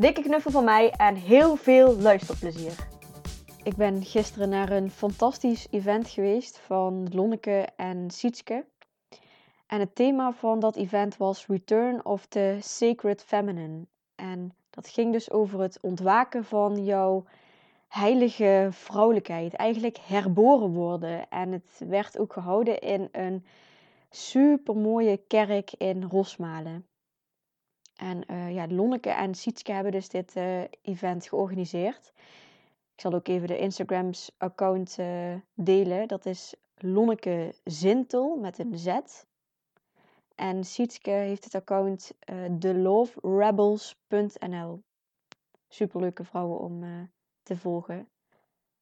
Dikke knuffel van mij en heel veel luisterplezier. Ik ben gisteren naar een fantastisch event geweest van Lonneke en Sietske. En het thema van dat event was Return of the Sacred Feminine. En dat ging dus over het ontwaken van jouw heilige vrouwelijkheid. Eigenlijk herboren worden. En het werd ook gehouden in een super mooie kerk in Rosmalen. En uh, ja, Lonneke en Sietske hebben dus dit uh, event georganiseerd. Ik zal ook even de Instagrams account uh, delen. Dat is Lonneke Zintel met een Z. En Sietske heeft het account theloverebels.nl. Superleuke vrouwen om te volgen.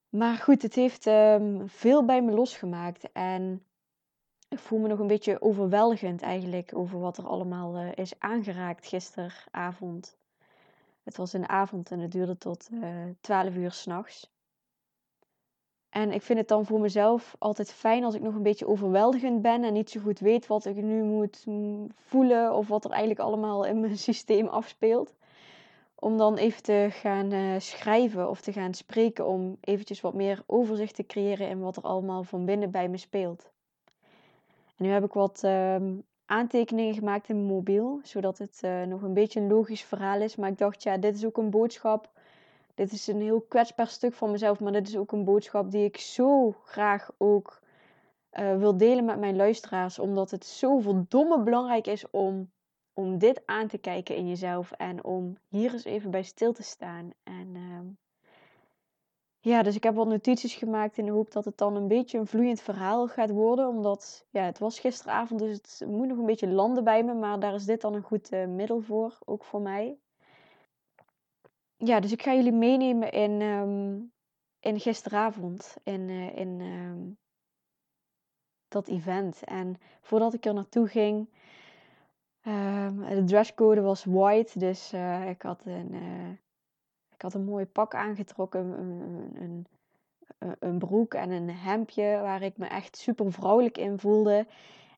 Maar goed, het heeft um, veel bij me losgemaakt. En ik voel me nog een beetje overweldigend eigenlijk over wat er allemaal uh, is aangeraakt gisteravond. Het was een avond en het duurde tot uh, eh, 12 uur s'nachts. En ik vind het dan voor mezelf altijd fijn als ik nog een beetje overweldigend ben en niet zo goed weet wat ik nu moet voelen of wat er eigenlijk allemaal in mijn systeem afspeelt. Om dan even te gaan uh, schrijven of te gaan spreken om eventjes wat meer overzicht te creëren in wat er allemaal van binnen bij me speelt. En nu heb ik wat ehm, aantekeningen gemaakt in mijn mobiel, zodat het uh, nog een beetje een logisch verhaal is. Maar ik dacht, ja, dit is ook een boodschap. Dit is een heel kwetsbaar stuk van mezelf, maar dit is ook een boodschap die ik zo graag ook uh, wil delen met mijn luisteraars. Omdat het zo verdomme belangrijk is om, om dit aan te kijken in jezelf en om hier eens even bij stil te staan. En uh, ja, dus ik heb wat notities gemaakt in de hoop dat het dan een beetje een vloeiend verhaal gaat worden. Omdat, ja, het was gisteravond, dus het moet nog een beetje landen bij me. Maar daar is dit dan een goed uh, middel voor, ook voor mij. Ja, dus ik ga jullie meenemen in, um, in gisteravond, in, uh, in um, dat event. En voordat ik er naartoe ging, um, de dresscode was white. Dus uh, ik had een ik had een mooi pak aangetrokken, een, een, een, een broek en een hemdje waar ik me echt super vrouwelijk in voelde.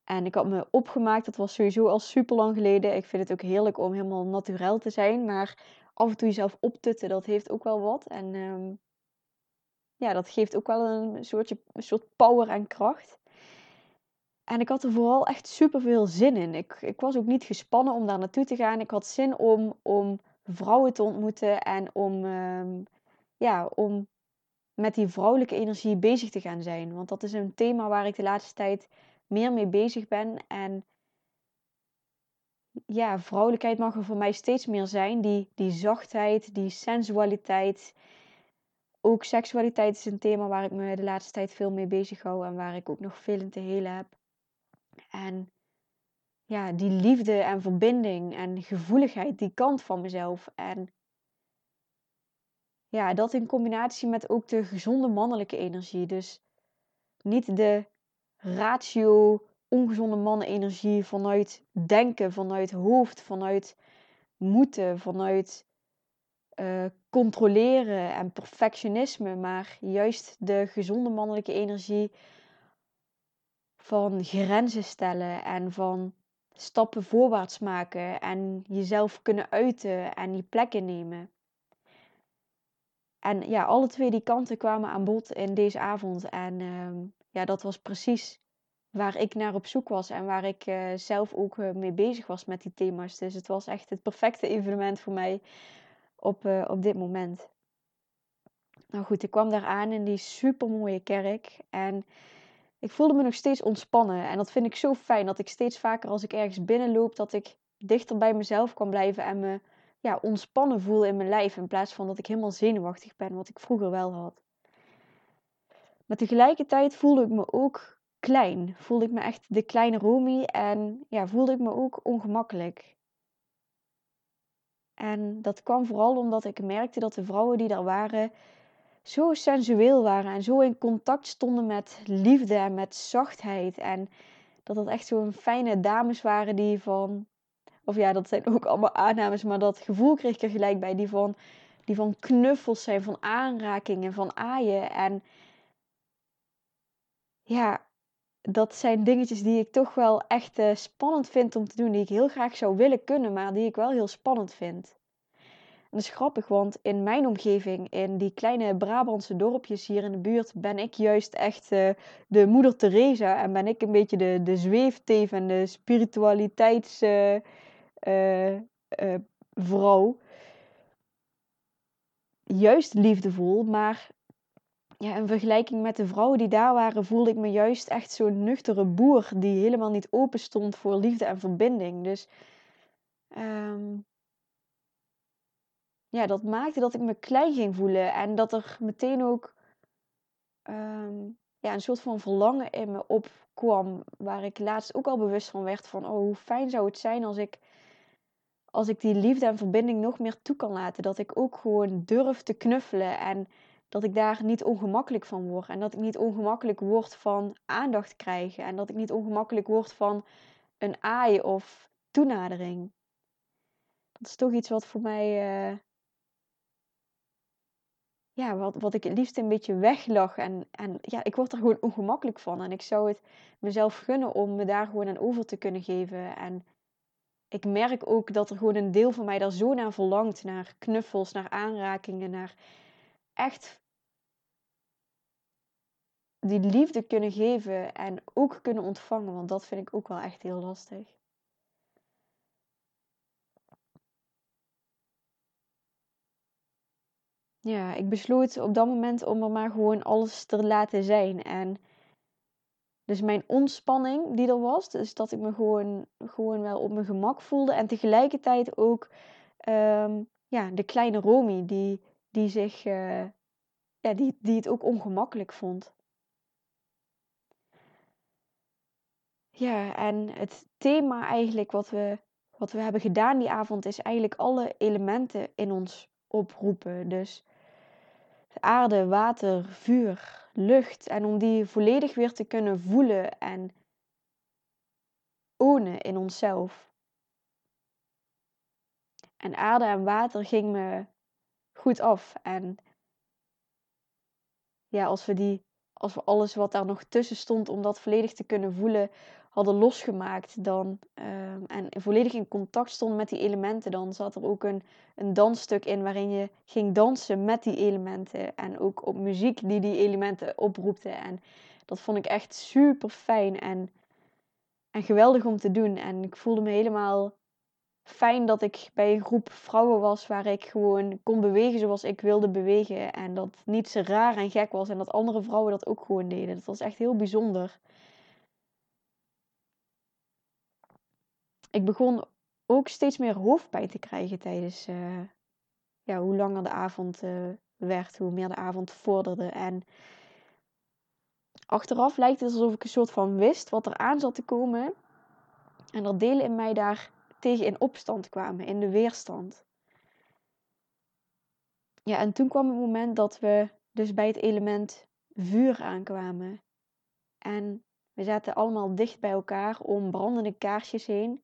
En ik had me opgemaakt, dat was sowieso al super lang geleden. Ik vind het ook heerlijk om helemaal naturel te zijn, maar af en toe jezelf optutten, dat heeft ook wel wat. En um, ja, dat geeft ook wel een, soortje, soort power en kracht. En ik had er vooral echt super veel zin in. Ik, ik was ook niet gespannen om daar naartoe te gaan. Ik had zin om, om vrouwen te ontmoeten en om, um, ja, om met die vrouwelijke energie bezig te gaan zijn. Want dat is een thema waar ik de laatste tijd meer mee bezig ben. En ja, vrouwelijkheid mag er voor mij steeds meer zijn. Die, die zachtheid, die sensualiteit. Ook seksualiteit is een thema waar ik me de laatste tijd veel mee bezig hou en waar ik ook nog veel in te helen heb. En ja, die liefde en verbinding en gevoeligheid, die kant van mezelf. En ja, dat in combinatie met ook de gezonde mannelijke energie. Dus niet de ratio, ongezonde mannenenergie vanuit denken, vanuit hoofd, vanuit moeten, vanuit uh, controleren en perfectionisme, maar juist de gezonde mannelijke energie van grenzen stellen en van stappen voorwaarts maken en jezelf kunnen uiten en je plek innemen. En ja, alle twee die kanten kwamen aan bod in deze avond. En uh, ja, dat was precies waar ik naar op zoek was en waar ik uh, zelf ook uh, mee bezig was met die thema's. Dus het was echt het perfecte evenement voor mij op, uh, op dit moment. Nou goed, ik kwam daar aan in die super mooie kerk. En ik voelde me nog steeds ontspannen. En dat vind ik zo fijn. Dat ik steeds vaker als ik ergens binnenloop, dat ik dichter bij mezelf kan blijven en me ja, ontspannen voel in mijn lijf. In plaats van dat ik helemaal zenuwachtig ben, wat ik vroeger wel had. Maar tegelijkertijd voelde ik me ook klein. Voelde ik me echt de kleine Romy en ja, voelde ik me ook ongemakkelijk. En dat kwam vooral omdat ik merkte dat de vrouwen die daar waren zo sensueel waren en zo in contact stonden met liefde en met zachtheid. En dat dat echt zo'n fijne dames waren die van, of ja, dat zijn ook allemaal aannames, maar dat gevoel kreeg ik er gelijk bij, die van, die van knuffels zijn, van aanrakingen, van aaien. En ja, dat zijn dingetjes die ik toch wel echt uh, spannend vind om te doen. Die ik heel graag zou willen kunnen, maar die ik wel heel spannend vind. En dat is grappig, want in mijn omgeving, in die kleine Brabantse dorpjes hier in de buurt, ben ik juist echt uh, de moeder Teresa. En ben ik een beetje de, de zweefteef en de spiritualiteitsvrouw. Uh, juist liefdevol, maar ja, in vergelijking met de vrouwen die daar waren, voelde ik me juist echt zo'n nuchtere boer die helemaal niet open stond voor liefde en verbinding. Dus um, ja, dat maakte dat ik me klein ging voelen en dat er meteen ook um, ja, een soort van verlangen in me opkwam, waar ik laatst ook al bewust van werd van, oh, hoe fijn zou het zijn als ik als ik die liefde en verbinding nog meer toe kan laten. Dat ik ook gewoon durf te knuffelen en dat ik daar niet ongemakkelijk van word. En dat ik niet ongemakkelijk word van aandacht krijgen. En dat ik niet ongemakkelijk word van een aai of toenadering. Dat is toch iets wat voor mij. Uh, ja, wat, wat ik het liefst een beetje weglag. En, en ja, ik word er gewoon ongemakkelijk van. En ik zou het mezelf gunnen om me daar gewoon aan over te kunnen geven. En ik merk ook dat er gewoon een deel van mij daar zo naar verlangt. Naar knuffels, naar aanrakingen, naar echt die liefde kunnen geven en ook kunnen ontvangen. Want dat vind ik ook wel echt heel lastig. Ja, ik besloot op dat moment om er maar gewoon alles te laten zijn. En dus mijn ontspanning die er was, dus dat ik me gewoon, gewoon wel op mijn gemak voelde. En tegelijkertijd ook um, ja, de kleine Romy die, die zich uh, ja, die, die het ook ongemakkelijk vond. Ja, en het thema eigenlijk wat we, wat we hebben gedaan die avond is eigenlijk alle elementen in ons oproepen. Dus aarde, water, vuur, lucht. En om die volledig weer te kunnen voelen en ownen in onszelf. En aarde en water ging me goed af. En ja, als we die, als we alles wat daar nog tussen stond om dat volledig te kunnen voelen, hadden losgemaakt dan, um, en volledig in contact stonden met die elementen, dan zat er ook een, een dansstuk in waarin je ging dansen met die elementen. En ook op muziek die die elementen oproepte. En dat vond ik echt super fijn en, en geweldig om te doen. En ik voelde me helemaal fijn dat ik bij een groep vrouwen was waar ik gewoon kon bewegen zoals ik wilde bewegen. En dat niet zo raar en gek was en dat andere vrouwen dat ook gewoon deden. Dat was echt heel bijzonder. Ik begon ook steeds meer hoofdpijn te krijgen tijdens uh, ja, hoe langer de avond uh, werd, hoe meer de avond vorderde. En achteraf lijkt het alsof ik een soort van wist wat er aan zat te komen. En dat delen in mij daar tegen in opstand kwamen, in de weerstand. Ja, en toen kwam het moment dat we dus bij het element vuur aankwamen. En we zaten allemaal dicht bij elkaar om brandende kaarsjes heen.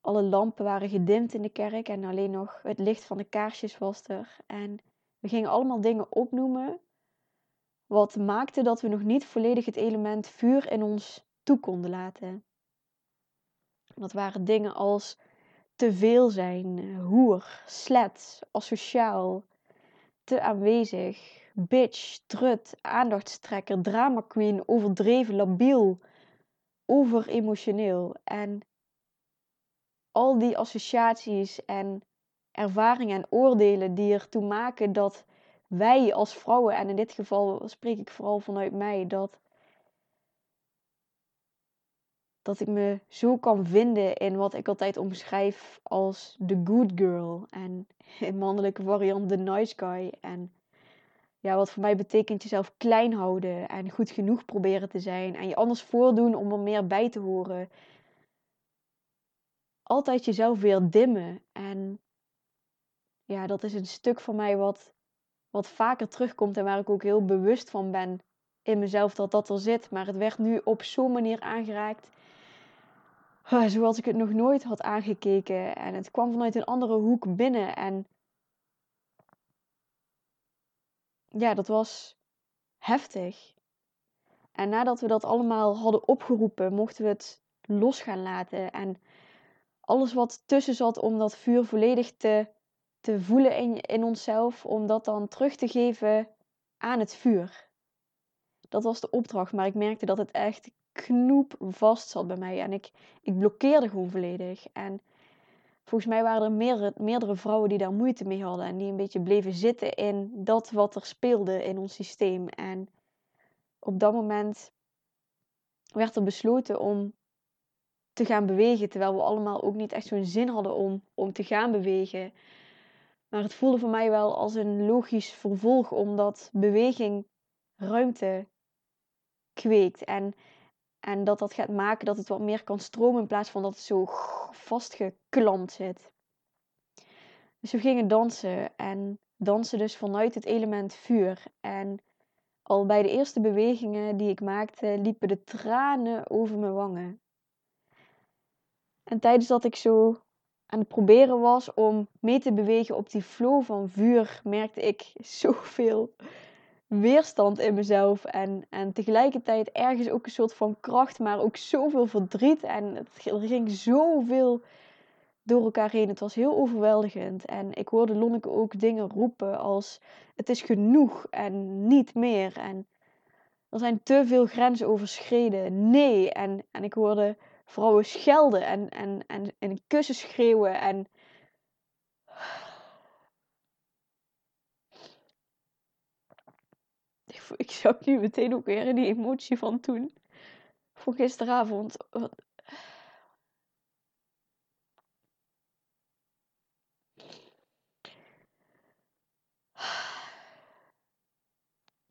Alle lampen waren gedimd in de kerk en alleen nog het licht van de kaarsjes was er. En we gingen allemaal dingen opnoemen wat maakte dat we nog niet volledig het element vuur in ons toe konden laten. Dat waren dingen als te veel zijn, hoer, slet, asociaal, te aanwezig, bitch, trut, aandachtstrekker, drama queen, overdreven, labiel, overemotioneel. En al die associaties en ervaringen en oordelen die ertoe maken dat wij als vrouwen, en in dit geval spreek ik vooral vanuit mij, dat, dat ik me zo kan vinden in wat ik altijd omschrijf als de good girl. En in mannelijke variant de nice guy. En ja, wat voor mij betekent jezelf klein houden en goed genoeg proberen te zijn. En je anders voordoen om er meer bij te horen altijd jezelf weer dimmen. En ja, dat is een stuk van mij wat, wat vaker terugkomt en waar ik ook heel bewust van ben in mezelf dat dat er zit. Maar het werd nu op zo'n manier aangeraakt. Zoals ik het nog nooit had aangekeken. En het kwam vanuit een andere hoek binnen. En ja, dat was heftig. En nadat we dat allemaal hadden opgeroepen, mochten we het los gaan laten. En alles wat tussen zat om dat vuur volledig te, te voelen in, in onszelf, om dat dan terug te geven aan het vuur. Dat was de opdracht, maar ik merkte dat het echt knoep vast zat bij mij. En ik, ik blokkeerde gewoon volledig. En volgens mij waren er meerdere, meerdere vrouwen die daar moeite mee hadden. En die een beetje bleven zitten in dat wat er speelde in ons systeem. En op dat moment werd er besloten om te gaan bewegen. Terwijl we allemaal ook niet echt zo'n zin hadden om, om te gaan bewegen. Maar het voelde voor mij wel als een logisch vervolg, omdat beweging ruimte kweekt. En, en dat dat gaat maken dat het wat meer kan stromen in plaats van dat het zo vastgeklampt zit. Dus we gingen dansen en dansen dus vanuit het element vuur. En al bij de eerste bewegingen die ik maakte, liepen de tranen over mijn wangen. En tijdens dat ik zo aan het proberen was om mee te bewegen op die flow van vuur, merkte ik zoveel weerstand in mezelf. En, en tegelijkertijd ergens ook een soort van kracht, maar ook zoveel verdriet. En het, er ging zoveel door elkaar heen. Het was heel overweldigend. En ik hoorde Lonneke ook dingen roepen als: Het is genoeg en niet meer. En er zijn te veel grenzen overschreden. Nee. En, en ik hoorde vrouwen schelden en, en, en, en kussen schreeuwen. En ik zag nu meteen ook weer in die emotie van toen. Van gisteravond.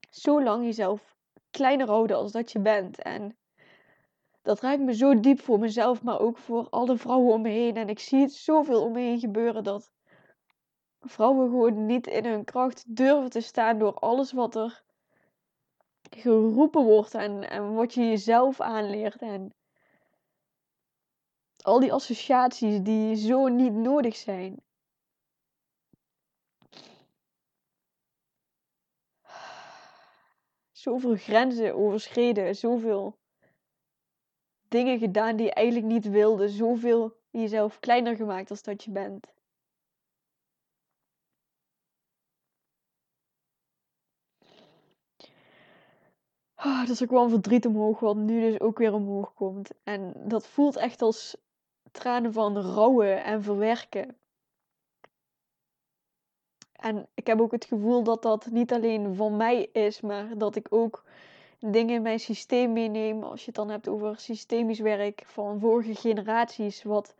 Zo lang jezelf kleiner houden als dat je bent. En dat raakt me zo diep voor mezelf, maar ook voor alle vrouwen om me heen. En ik zie zoveel om me heen gebeuren dat vrouwen gewoon niet in hun kracht durven te staan door alles wat er geroepen wordt en, en wat je jezelf aanleert. En al die associaties die zo niet nodig zijn. Zoveel grenzen overschreden, zoveel dingen gedaan die je eigenlijk niet wilde, zoveel jezelf kleiner gemaakt als dat je bent. Oh, dus er kwam verdriet omhoog, wat nu dus ook weer omhoog komt. En dat voelt echt als tranen van rouwen en verwerken. En ik heb ook het gevoel dat dat niet alleen van mij is, maar dat ik ook dingen in mijn systeem meeneem. Als je het dan hebt over systemisch werk van vorige generaties, wat,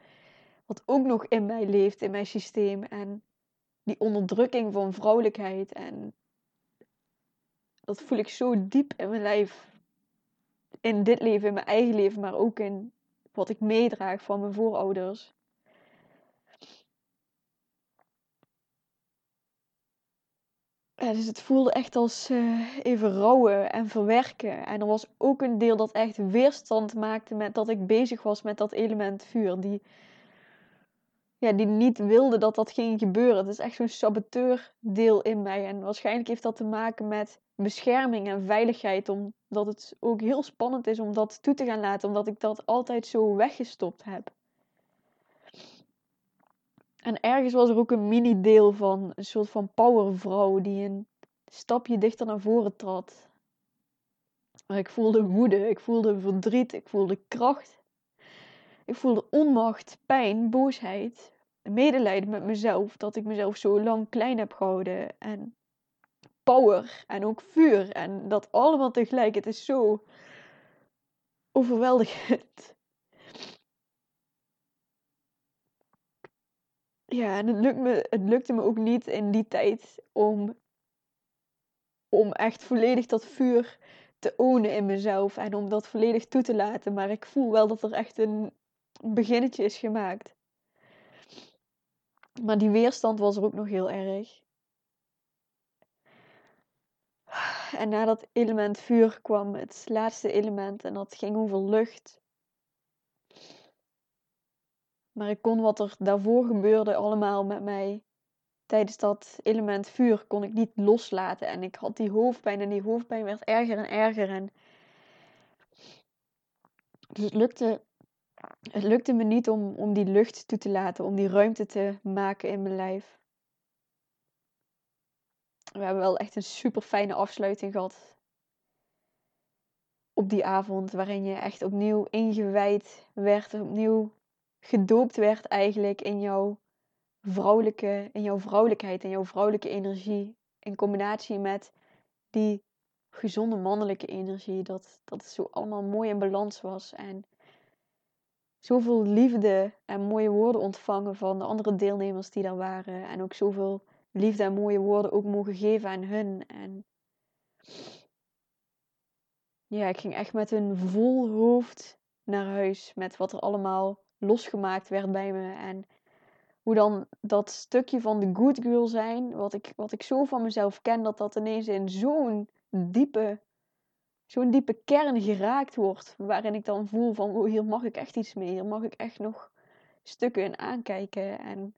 wat ook nog in mij leeft, in mijn systeem. En die onderdrukking van vrouwelijkheid en dat voel ik zo diep in mijn lijf. In dit leven, in mijn eigen leven, maar ook in wat ik meedraag van mijn voorouders. Dus het voelde echt als uh, even rouwen en verwerken. En er was ook een deel dat echt weerstand maakte met dat ik bezig was met dat element vuur. Die, ja, die niet wilde dat dat ging gebeuren. Het is echt zo'n saboteurdeel in mij. En waarschijnlijk heeft dat te maken met bescherming en veiligheid. Omdat het ook heel spannend is om dat toe te gaan laten. Omdat ik dat altijd zo weggestopt heb. En ergens was er ook een mini-deel van een soort van powervrouw die een stapje dichter naar voren trad. Ik voelde woede, ik voelde verdriet, ik voelde kracht. Ik voelde onmacht, pijn, boosheid, medelijden met mezelf dat ik mezelf zo lang klein heb gehouden. En power en ook vuur. En dat allemaal tegelijk. Het is zo overweldigend. Ja, en het, lukt me, het lukte me ook niet in die tijd om, om echt volledig dat vuur te ownen in mezelf en om dat volledig toe te laten. Maar ik voel wel dat er echt een beginnetje is gemaakt. Maar die weerstand was er ook nog heel erg. En na dat element vuur kwam het laatste element en dat ging over lucht. Maar ik kon wat er daarvoor gebeurde allemaal met mij tijdens dat element vuur kon ik niet loslaten. En ik had die hoofdpijn en die hoofdpijn werd erger en erger. En dus het lukte, het lukte me niet om, om die lucht toe te laten, om die ruimte te maken in mijn lijf. We hebben wel echt een super fijne afsluiting gehad. Op die avond, waarin je echt opnieuw ingewijd werd, opnieuw gedoopt werd eigenlijk in jouw vrouwelijke, in jouw vrouwelijkheid en jouw vrouwelijke energie. In combinatie met die gezonde mannelijke energie. Dat, dat het zo allemaal mooi in balans was. En zoveel liefde en mooie woorden ontvangen van de andere deelnemers die daar waren. En ook zoveel liefde en mooie woorden ook mogen geven aan hun. En ja, ik ging echt met een vol hoofd naar huis. Met wat er allemaal losgemaakt werd bij me. En hoe dan dat stukje van de good girl zijn, wat ik, wat ik zo van mezelf ken, dat dat ineens in zo'n diepe, zo'n diepe kern geraakt wordt. Waarin ik dan voel van, oh, hier mag ik echt iets mee. Hier mag ik echt nog stukken in aankijken. En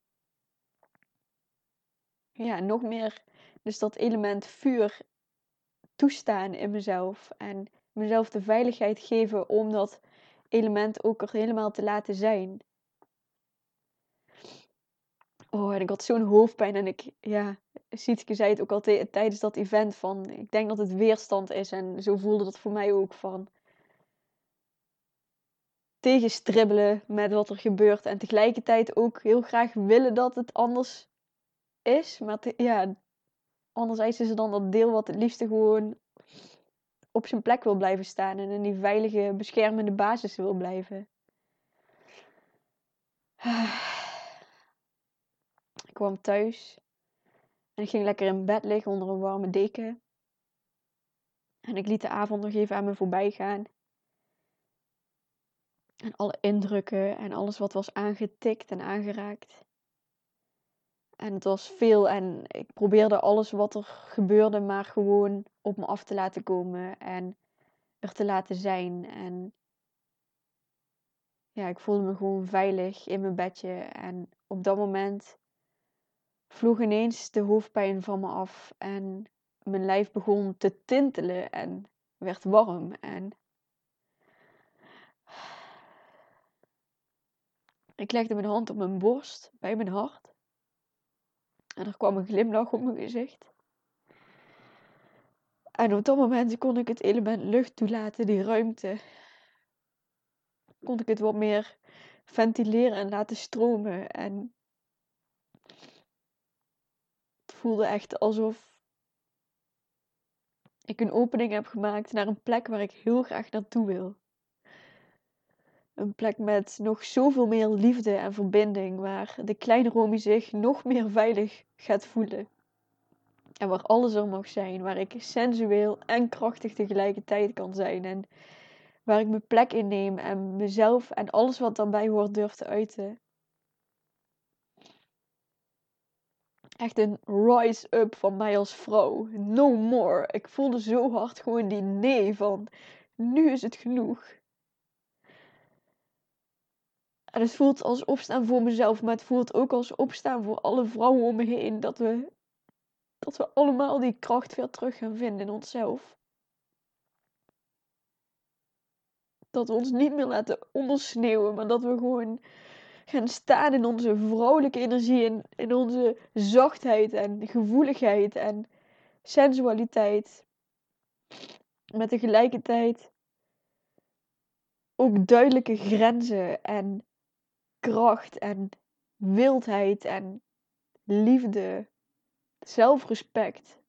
ja, nog meer dus dat element vuur toestaan in mezelf. En mezelf de veiligheid geven om dat element ook er helemaal te laten zijn. Oh, en ik had zo'n hoofdpijn. En ik, ja, Sietske zei het ook al tijdens dat event van... Ik denk dat het weerstand is. En zo voelde dat voor mij ook van... Tegenstribbelen met wat er gebeurt. En tegelijkertijd ook heel graag willen dat het anders is. Maar ja, anderzijds is er dan dat deel wat het liefste gewoon op zijn plek wil blijven staan. En in die veilige, beschermende basis wil blijven. Ik kwam thuis en ik ging lekker in bed liggen onder een warme deken. En ik liet de avond nog even aan me voorbij gaan. En alle indrukken en alles wat was aangetikt en aangeraakt. En het was veel en ik probeerde alles wat er gebeurde maar gewoon op me af te laten komen en er te laten zijn. En ja, ik voelde me gewoon veilig in mijn bedje. En op dat moment vloog ineens de hoofdpijn van me af en mijn lijf begon te tintelen en werd warm. En ik legde mijn hand op mijn borst bij mijn hart. En er kwam een glimlach op mijn gezicht. En op dat moment kon ik het element lucht toelaten, die ruimte. Kon ik het wat meer ventileren en laten stromen. En het voelde echt alsof ik een opening heb gemaakt naar een plek waar ik heel graag naartoe wil. Een plek met nog zoveel meer liefde en verbinding, waar de kleine Romy zich nog meer veilig gaat voelen. En waar alles er mag zijn, waar ik sensueel en krachtig tegelijkertijd kan zijn. En waar ik mijn plek inneem en mezelf en alles wat daarbij hoort durf te uiten. Echt een rise-up van mij als vrouw. No more. Ik voelde zo hard gewoon die nee van nu is het genoeg. En het voelt als opstaan voor mezelf, maar het voelt ook als opstaan voor alle vrouwen om me heen. Dat we, dat we allemaal die kracht weer terug gaan vinden in onszelf. Dat we ons niet meer laten ondersneeuwen, maar dat we gewoon gaan staan in onze vrouwelijke energie, in, in onze zachtheid en gevoeligheid en sensualiteit. Met tegelijkertijd ook duidelijke grenzen en kracht en wildheid en liefde, zelfrespect.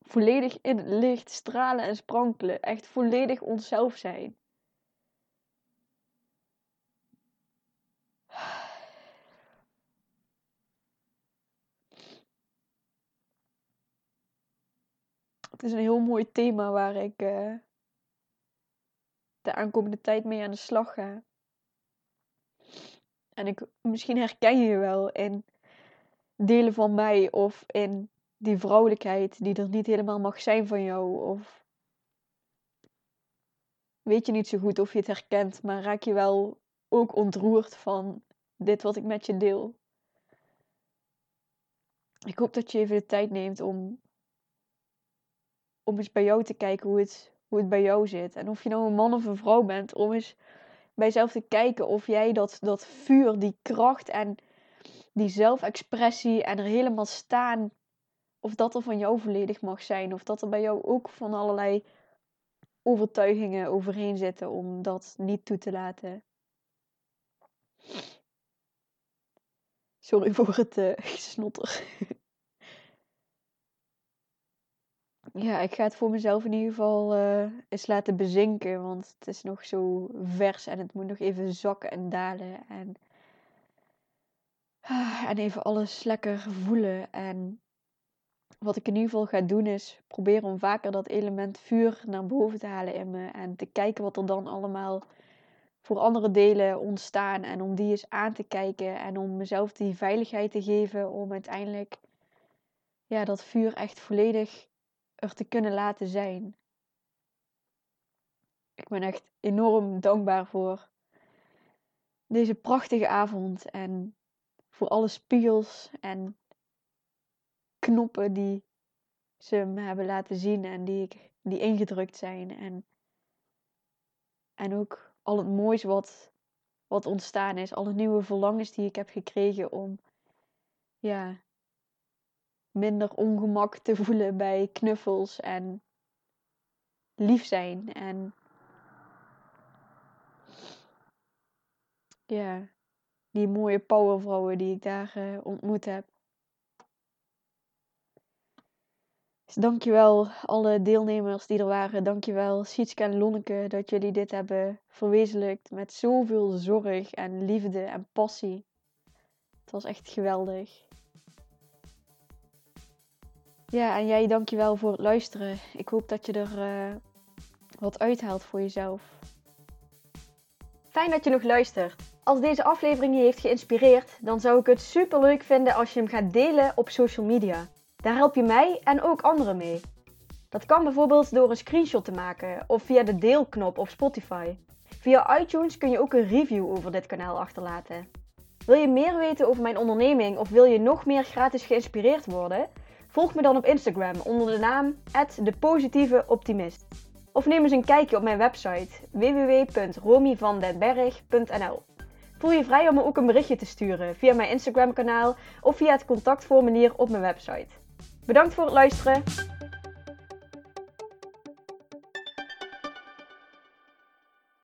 Volledig in het licht stralen en sprankelen. Echt volledig onszelf zijn. Het is een heel mooi thema waar ik uh, de aankomende tijd mee aan de slag ga. En ik, misschien herken je wel in delen van mij of in die vrouwelijkheid die er niet helemaal mag zijn van jou? Of weet je niet zo goed of je het herkent, maar raak je wel ook ontroerd van dit wat ik met je deel? Ik hoop dat je even de tijd neemt om, om eens bij jou te kijken hoe het, hoe het bij jou zit. En of je nou een man of een vrouw bent, om eens bij jezelf te kijken of jij dat, dat vuur, die kracht en die zelfexpressie en er helemaal staan, of dat er van jou volledig mag zijn. Of dat er bij jou ook van allerlei overtuigingen overheen zitten om dat niet toe te laten. Sorry voor het uh, gesnotter. ja, ik ga het voor mezelf in ieder geval uh, eens laten bezinken. Want het is nog zo vers en het moet nog even zakken en dalen. En, en even alles lekker voelen. En wat ik in ieder geval ga doen is proberen om vaker dat element vuur naar boven te halen in me. En te kijken wat er dan allemaal voor andere delen ontstaan. En om die eens aan te kijken. En om mezelf die veiligheid te geven om uiteindelijk ja, dat vuur echt volledig er te kunnen laten zijn. Ik ben echt enorm dankbaar voor deze prachtige avond en voor alle spiegels en knoppen die ze me hebben laten zien en die, ik, die ingedrukt zijn. En, en ook al het moois wat, wat ontstaan is, alle nieuwe verlangens die ik heb gekregen om ja, minder ongemak te voelen bij knuffels en lief zijn en ja, die mooie powervrouwen die ik daar uh, ontmoet heb. Dus dankjewel alle deelnemers die er waren. Dankjewel Sietske en Lonneke dat jullie dit hebben verwezenlijkt met zoveel zorg en liefde en passie. Het was echt geweldig. Ja, en jij dankjewel voor het luisteren. Ik hoop dat je er uh, wat uithaalt voor jezelf. Fijn dat je nog luistert. Als deze aflevering je heeft geïnspireerd, dan zou ik het super leuk vinden als je hem gaat delen op social media. Daar help je mij en ook anderen mee. Dat kan bijvoorbeeld door een screenshot te maken of via de deelknop op Spotify. Via iTunes kun je ook een review over dit kanaal achterlaten. Wil je meer weten over mijn onderneming of wil je nog meer gratis geïnspireerd worden? Volg me dan op Instagram onder de naam @depositieveoptimist. Of neem eens een kijkje op mijn website www.romyvandenberg.nl. Voel je vrij om me ook een berichtje te sturen via mijn Instagram kanaal of via het contactformulier op mijn website. Bedankt voor het luisteren.